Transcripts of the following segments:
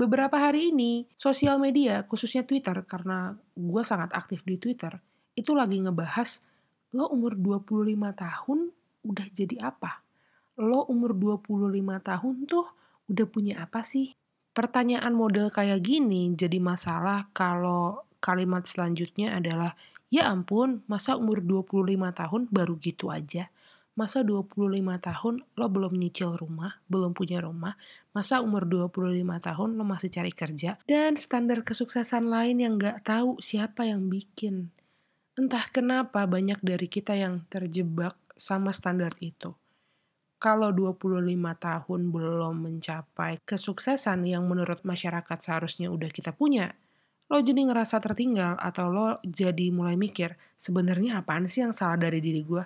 Beberapa hari ini, sosial media, khususnya Twitter, karena gue sangat aktif di Twitter, itu lagi ngebahas, lo umur 25 tahun udah jadi apa? Lo umur 25 tahun tuh udah punya apa sih? Pertanyaan model kayak gini jadi masalah kalau kalimat selanjutnya adalah, ya ampun, masa umur 25 tahun baru gitu aja? Masa 25 tahun lo belum nyicil rumah, belum punya rumah, masa umur 25 tahun lo masih cari kerja, dan standar kesuksesan lain yang gak tahu siapa yang bikin. Entah kenapa banyak dari kita yang terjebak sama standar itu. Kalau 25 tahun belum mencapai kesuksesan yang menurut masyarakat seharusnya udah kita punya, lo jadi ngerasa tertinggal atau lo jadi mulai mikir, sebenarnya apaan sih yang salah dari diri gue?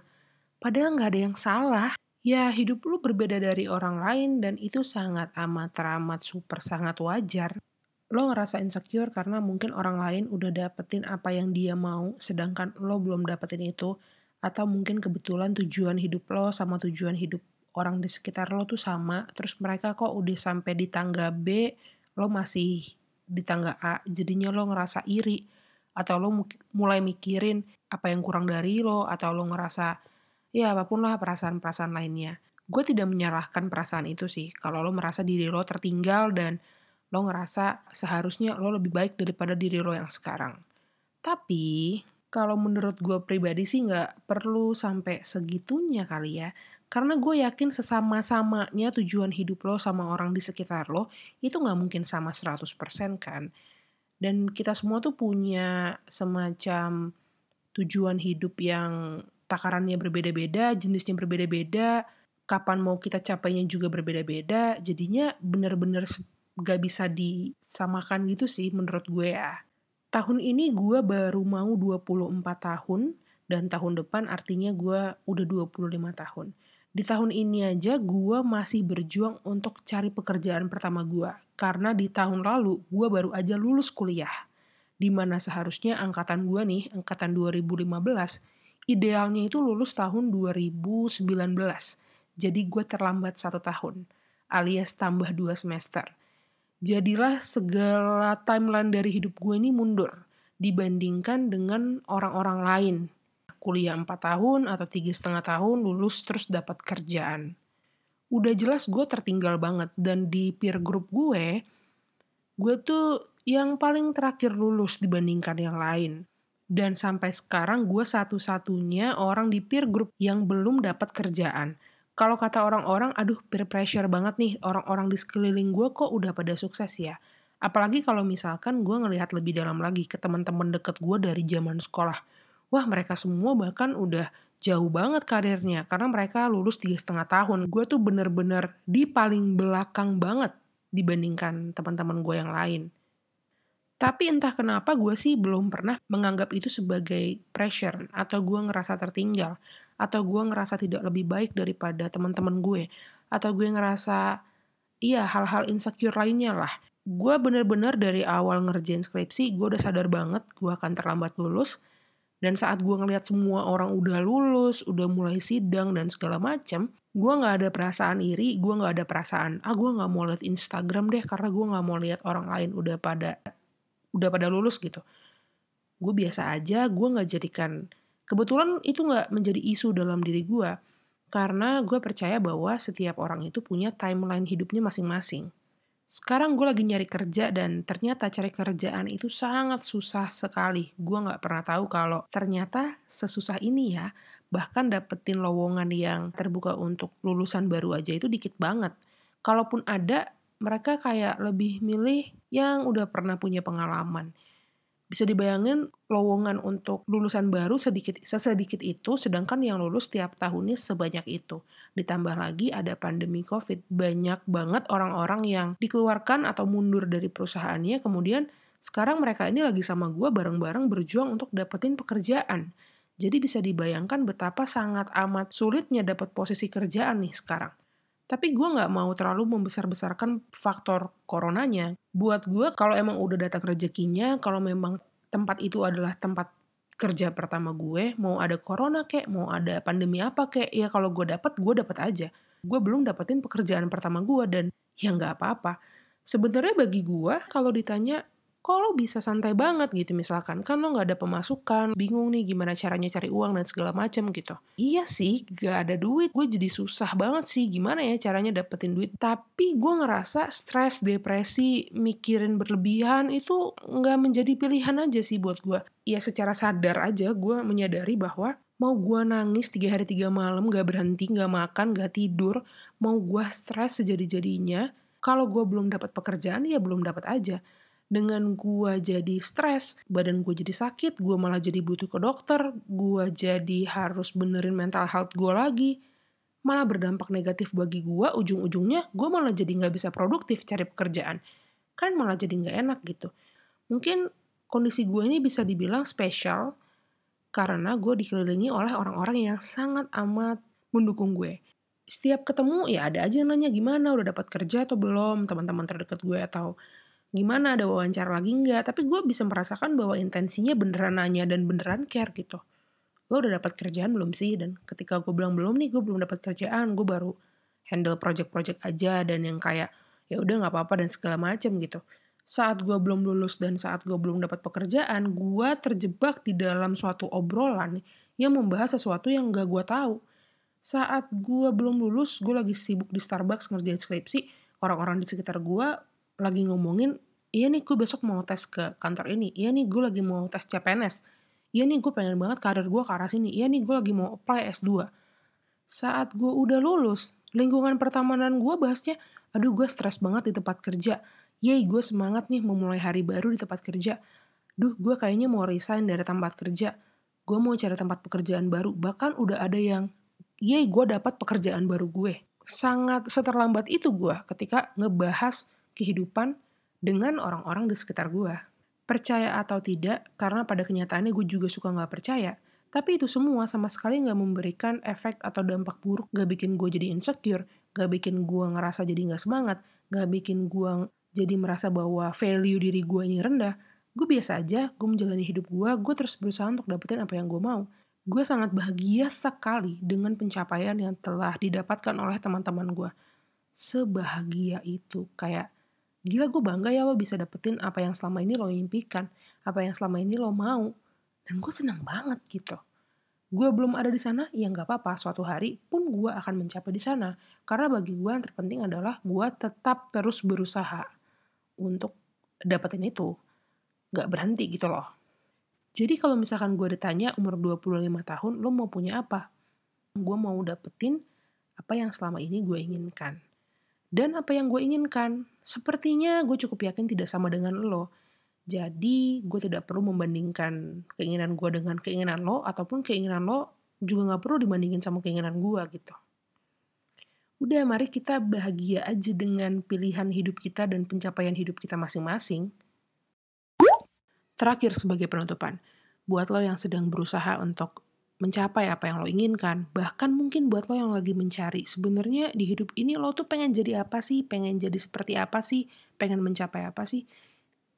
Padahal nggak ada yang salah. Ya, hidup lu berbeda dari orang lain dan itu sangat amat teramat super sangat wajar. Lo ngerasa insecure karena mungkin orang lain udah dapetin apa yang dia mau, sedangkan lo belum dapetin itu. Atau mungkin kebetulan tujuan hidup lo sama tujuan hidup orang di sekitar lo tuh sama, terus mereka kok udah sampai di tangga B, lo masih di tangga A, jadinya lo ngerasa iri. Atau lo mulai mikirin apa yang kurang dari lo, atau lo ngerasa ya apa pun lah perasaan-perasaan lainnya. Gue tidak menyalahkan perasaan itu sih, kalau lo merasa diri lo tertinggal dan lo ngerasa seharusnya lo lebih baik daripada diri lo yang sekarang. Tapi, kalau menurut gue pribadi sih nggak perlu sampai segitunya kali ya. Karena gue yakin sesama-samanya tujuan hidup lo sama orang di sekitar lo, itu nggak mungkin sama 100% kan. Dan kita semua tuh punya semacam tujuan hidup yang takarannya berbeda-beda, jenisnya berbeda-beda, kapan mau kita capainya juga berbeda-beda, jadinya bener-bener gak bisa disamakan gitu sih menurut gue ya. Tahun ini gue baru mau 24 tahun, dan tahun depan artinya gue udah 25 tahun. Di tahun ini aja gue masih berjuang untuk cari pekerjaan pertama gue, karena di tahun lalu gue baru aja lulus kuliah. Di mana seharusnya angkatan gue nih, angkatan 2015, idealnya itu lulus tahun 2019. Jadi gue terlambat satu tahun, alias tambah dua semester. Jadilah segala timeline dari hidup gue ini mundur dibandingkan dengan orang-orang lain. Kuliah 4 tahun atau tiga setengah tahun lulus terus dapat kerjaan. Udah jelas gue tertinggal banget dan di peer group gue, gue tuh yang paling terakhir lulus dibandingkan yang lain. Dan sampai sekarang gue satu-satunya orang di peer group yang belum dapat kerjaan. Kalau kata orang-orang, aduh peer pressure banget nih, orang-orang di sekeliling gue kok udah pada sukses ya. Apalagi kalau misalkan gue ngelihat lebih dalam lagi ke teman-teman deket gue dari zaman sekolah. Wah mereka semua bahkan udah jauh banget karirnya karena mereka lulus tiga setengah tahun. Gue tuh bener-bener di paling belakang banget dibandingkan teman-teman gue yang lain. Tapi entah kenapa gue sih belum pernah menganggap itu sebagai pressure atau gue ngerasa tertinggal atau gue ngerasa tidak lebih baik daripada teman-teman gue atau gue ngerasa iya hal-hal insecure lainnya lah. Gue bener-bener dari awal ngerjain skripsi gue udah sadar banget gue akan terlambat lulus dan saat gue ngeliat semua orang udah lulus, udah mulai sidang dan segala macem, gue nggak ada perasaan iri, gue nggak ada perasaan ah gue nggak mau liat Instagram deh karena gue nggak mau lihat orang lain udah pada udah pada lulus gitu. Gue biasa aja, gue gak jadikan, kebetulan itu gak menjadi isu dalam diri gue, karena gue percaya bahwa setiap orang itu punya timeline hidupnya masing-masing. Sekarang gue lagi nyari kerja dan ternyata cari kerjaan itu sangat susah sekali. Gue gak pernah tahu kalau ternyata sesusah ini ya, bahkan dapetin lowongan yang terbuka untuk lulusan baru aja itu dikit banget. Kalaupun ada, mereka kayak lebih milih yang udah pernah punya pengalaman. Bisa dibayangin lowongan untuk lulusan baru sedikit sesedikit itu, sedangkan yang lulus tiap tahunnya sebanyak itu. Ditambah lagi ada pandemi COVID, banyak banget orang-orang yang dikeluarkan atau mundur dari perusahaannya, kemudian sekarang mereka ini lagi sama gue bareng-bareng berjuang untuk dapetin pekerjaan. Jadi bisa dibayangkan betapa sangat amat sulitnya dapat posisi kerjaan nih sekarang. Tapi gue nggak mau terlalu membesar-besarkan faktor coronanya. Buat gue kalau emang udah datang rezekinya, kalau memang tempat itu adalah tempat kerja pertama gue, mau ada corona kek, mau ada pandemi apa kek, ya kalau gue dapat, gue dapat aja. Gue belum dapetin pekerjaan pertama gue dan ya nggak apa-apa. Sebenarnya bagi gue, kalau ditanya kok lo bisa santai banget gitu misalkan? Kan lo nggak ada pemasukan bingung nih gimana caranya cari uang dan segala macam gitu. Iya sih gak ada duit. Gue jadi susah banget sih gimana ya caranya dapetin duit. Tapi gue ngerasa stres depresi mikirin berlebihan itu nggak menjadi pilihan aja sih buat gue. Ya secara sadar aja gue menyadari bahwa mau gue nangis tiga hari tiga malam gak berhenti gak makan gak tidur mau gue stres sejadi-jadinya kalau gue belum dapat pekerjaan ya belum dapat aja dengan gue jadi stres, badan gue jadi sakit, gue malah jadi butuh ke dokter, gue jadi harus benerin mental health gue lagi, malah berdampak negatif bagi gue, ujung-ujungnya gue malah jadi nggak bisa produktif cari pekerjaan. Kan malah jadi nggak enak gitu. Mungkin kondisi gue ini bisa dibilang spesial karena gue dikelilingi oleh orang-orang yang sangat amat mendukung gue. Setiap ketemu ya ada aja yang nanya gimana, udah dapat kerja atau belum, teman-teman terdekat gue atau gimana ada wawancara lagi nggak? Tapi gue bisa merasakan bahwa intensinya beneran nanya dan beneran care gitu. Lo udah dapat kerjaan belum sih? Dan ketika gue bilang belum nih gue belum dapat kerjaan. Gue baru handle project-project aja dan yang kayak ya udah nggak apa-apa dan segala macem gitu. Saat gue belum lulus dan saat gue belum dapat pekerjaan gue terjebak di dalam suatu obrolan yang membahas sesuatu yang gak gue tahu. Saat gue belum lulus gue lagi sibuk di Starbucks ngerjain skripsi orang-orang di sekitar gue lagi ngomongin, iya nih gue besok mau tes ke kantor ini, iya nih gue lagi mau tes CPNS, iya nih gue pengen banget karir gue ke arah sini, iya nih gue lagi mau apply S2. Saat gue udah lulus, lingkungan pertemanan gue bahasnya, aduh gue stres banget di tempat kerja, yey gue semangat nih memulai hari baru di tempat kerja, duh gue kayaknya mau resign dari tempat kerja, gue mau cari tempat pekerjaan baru, bahkan udah ada yang, yey gue dapat pekerjaan baru gue. Sangat seterlambat itu gue ketika ngebahas kehidupan dengan orang-orang di sekitar gue. Percaya atau tidak, karena pada kenyataannya gue juga suka nggak percaya, tapi itu semua sama sekali nggak memberikan efek atau dampak buruk, gak bikin gue jadi insecure, gak bikin gue ngerasa jadi nggak semangat, gak bikin gue jadi merasa bahwa value diri gue ini rendah. Gue biasa aja, gue menjalani hidup gue, gue terus berusaha untuk dapetin apa yang gue mau. Gue sangat bahagia sekali dengan pencapaian yang telah didapatkan oleh teman-teman gue. Sebahagia itu, kayak gila gue bangga ya lo bisa dapetin apa yang selama ini lo impikan, apa yang selama ini lo mau. Dan gue senang banget gitu. Gue belum ada di sana, ya nggak apa-apa. Suatu hari pun gue akan mencapai di sana. Karena bagi gue yang terpenting adalah gue tetap terus berusaha untuk dapetin itu. Gak berhenti gitu loh. Jadi kalau misalkan gue ditanya umur 25 tahun, lo mau punya apa? Gue mau dapetin apa yang selama ini gue inginkan dan apa yang gue inginkan. Sepertinya gue cukup yakin tidak sama dengan lo. Jadi gue tidak perlu membandingkan keinginan gue dengan keinginan lo, ataupun keinginan lo juga gak perlu dibandingin sama keinginan gue gitu. Udah mari kita bahagia aja dengan pilihan hidup kita dan pencapaian hidup kita masing-masing. Terakhir sebagai penutupan, buat lo yang sedang berusaha untuk mencapai apa yang lo inginkan, bahkan mungkin buat lo yang lagi mencari, sebenarnya di hidup ini lo tuh pengen jadi apa sih, pengen jadi seperti apa sih, pengen mencapai apa sih,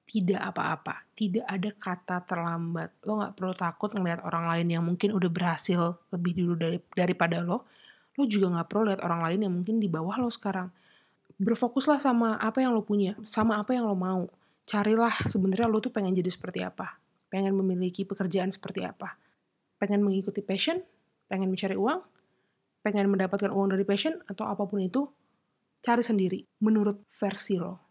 tidak apa-apa, tidak ada kata terlambat. Lo gak perlu takut ngeliat orang lain yang mungkin udah berhasil lebih dulu dari, daripada lo, lo juga gak perlu lihat orang lain yang mungkin di bawah lo sekarang. Berfokuslah sama apa yang lo punya, sama apa yang lo mau. Carilah sebenarnya lo tuh pengen jadi seperti apa, pengen memiliki pekerjaan seperti apa pengen mengikuti passion, pengen mencari uang, pengen mendapatkan uang dari passion atau apa pun itu, cari sendiri menurut versi lo.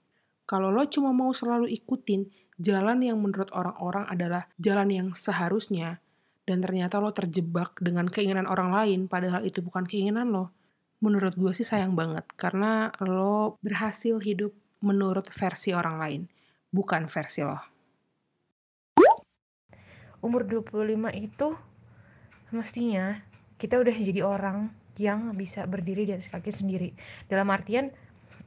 Kalau lo cuma mau selalu ikutin jalan yang menurut orang-orang adalah jalan yang seharusnya, dan ternyata lo terjebak dengan keinginan orang lain, padahal itu bukan keinginan lo, menurut gue sih sayang banget, karena lo berhasil hidup menurut versi orang lain, bukan versi lo. Umur 25 itu mestinya kita udah jadi orang yang bisa berdiri di atas kaki sendiri. Dalam artian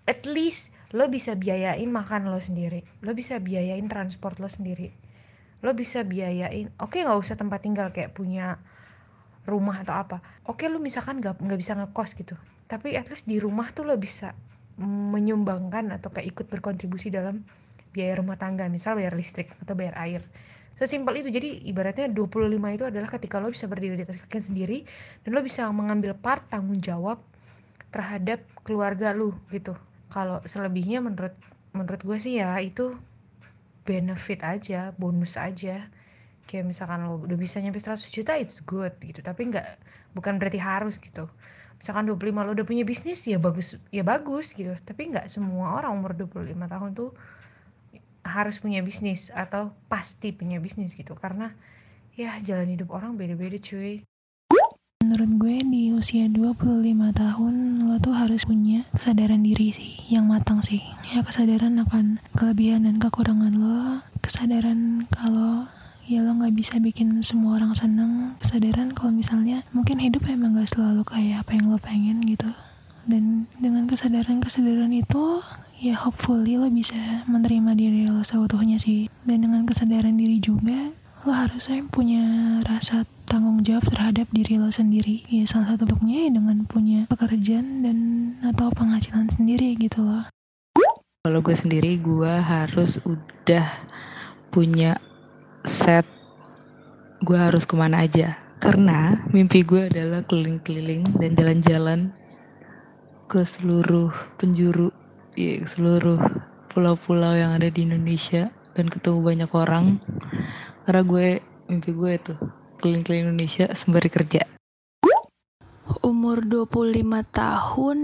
at least lo bisa biayain makan lo sendiri. Lo bisa biayain transport lo sendiri. Lo bisa biayain oke okay, nggak usah tempat tinggal kayak punya rumah atau apa. Oke okay, lo misalkan nggak nggak bisa ngekos gitu. Tapi at least di rumah tuh lo bisa menyumbangkan atau kayak ikut berkontribusi dalam biaya rumah tangga. Misal bayar listrik atau bayar air sesimpel itu. Jadi ibaratnya 25 itu adalah ketika lo bisa berdiri di atas kaki sendiri dan lo bisa mengambil part tanggung jawab terhadap keluarga lo gitu. Kalau selebihnya menurut menurut gue sih ya itu benefit aja bonus aja. Kayak misalkan lo udah bisa nyampe 100 juta it's good gitu. Tapi nggak bukan berarti harus gitu. Misalkan 25 lo udah punya bisnis ya bagus ya bagus gitu. Tapi nggak semua orang umur 25 tahun tuh harus punya bisnis atau pasti punya bisnis gitu karena ya jalan hidup orang beda-beda cuy Menurut gue di usia 25 tahun lo tuh harus punya kesadaran diri sih yang matang sih. Ya kesadaran akan kelebihan dan kekurangan lo, kesadaran kalau ya lo nggak bisa bikin semua orang seneng, kesadaran kalau misalnya mungkin hidup emang gak selalu kayak apa yang lo pengen gitu. Dan dengan kesadaran-kesadaran itu ya hopefully lo bisa menerima diri lo seutuhnya sih. Dan dengan kesadaran diri juga lo harusnya punya rasa tanggung jawab terhadap diri lo sendiri. Ya salah satu bentuknya ya dengan punya pekerjaan dan atau penghasilan sendiri gitu loh. Kalau gue sendiri gue harus udah punya set gue harus ke mana aja. Karena mimpi gue adalah keliling-keliling dan jalan-jalan ke seluruh penjuru ya seluruh pulau-pulau yang ada di Indonesia dan ketemu banyak orang karena gue mimpi gue itu keliling-keliling Indonesia sembari kerja. Umur 25 tahun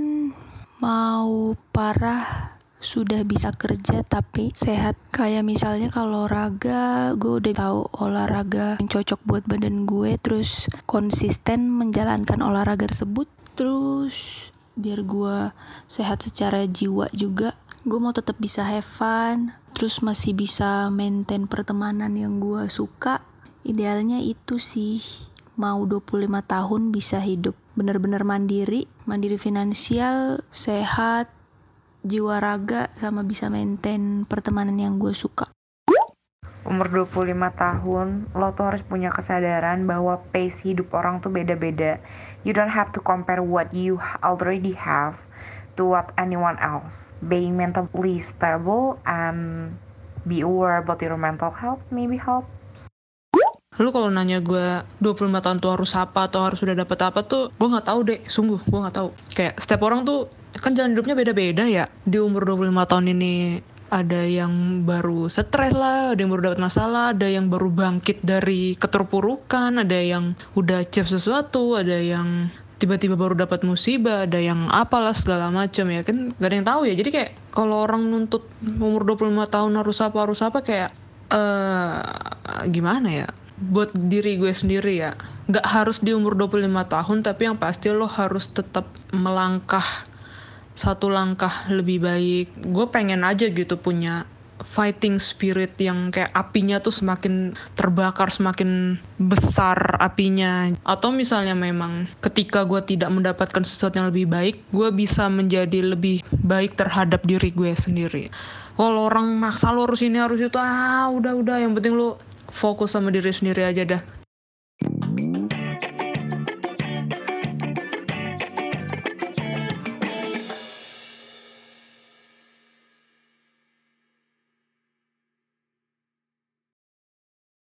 mau parah sudah bisa kerja tapi sehat kayak misalnya kalau olahraga gue udah tahu olahraga yang cocok buat badan gue terus konsisten menjalankan olahraga tersebut terus biar gue sehat secara jiwa juga gue mau tetap bisa have fun terus masih bisa maintain pertemanan yang gue suka idealnya itu sih mau 25 tahun bisa hidup bener-bener mandiri, mandiri finansial, sehat, jiwa raga, sama bisa maintain pertemanan yang gue suka. Umur 25 tahun, lo tuh harus punya kesadaran bahwa pace hidup orang tuh beda-beda. You don't have to compare what you already have to what anyone else. Being mentally stable and be aware about your mental health maybe help lu kalau nanya gue 25 tahun tuh harus apa atau harus sudah dapat apa tuh gue nggak tahu deh sungguh gue nggak tahu. Kayak setiap orang tuh kan jalan hidupnya beda-beda ya. Di umur 25 tahun ini ada yang baru stres lah, ada yang baru dapat masalah, ada yang baru bangkit dari keterpurukan, ada yang udah cep sesuatu, ada yang tiba-tiba baru dapat musibah, ada yang apalah segala macam ya kan gak ada yang tahu ya. Jadi kayak kalau orang nuntut umur 25 tahun harus apa harus apa kayak eh uh, gimana ya? buat diri gue sendiri ya nggak harus di umur 25 tahun tapi yang pasti lo harus tetap melangkah satu langkah lebih baik. Gue pengen aja gitu punya fighting spirit yang kayak apinya tuh semakin terbakar semakin besar apinya. Atau misalnya memang ketika gue tidak mendapatkan sesuatu yang lebih baik gue bisa menjadi lebih baik terhadap diri gue sendiri. Kalau orang maksa lo harus ini harus itu ah udah udah. Yang penting lo fokus sama diri sendiri aja dah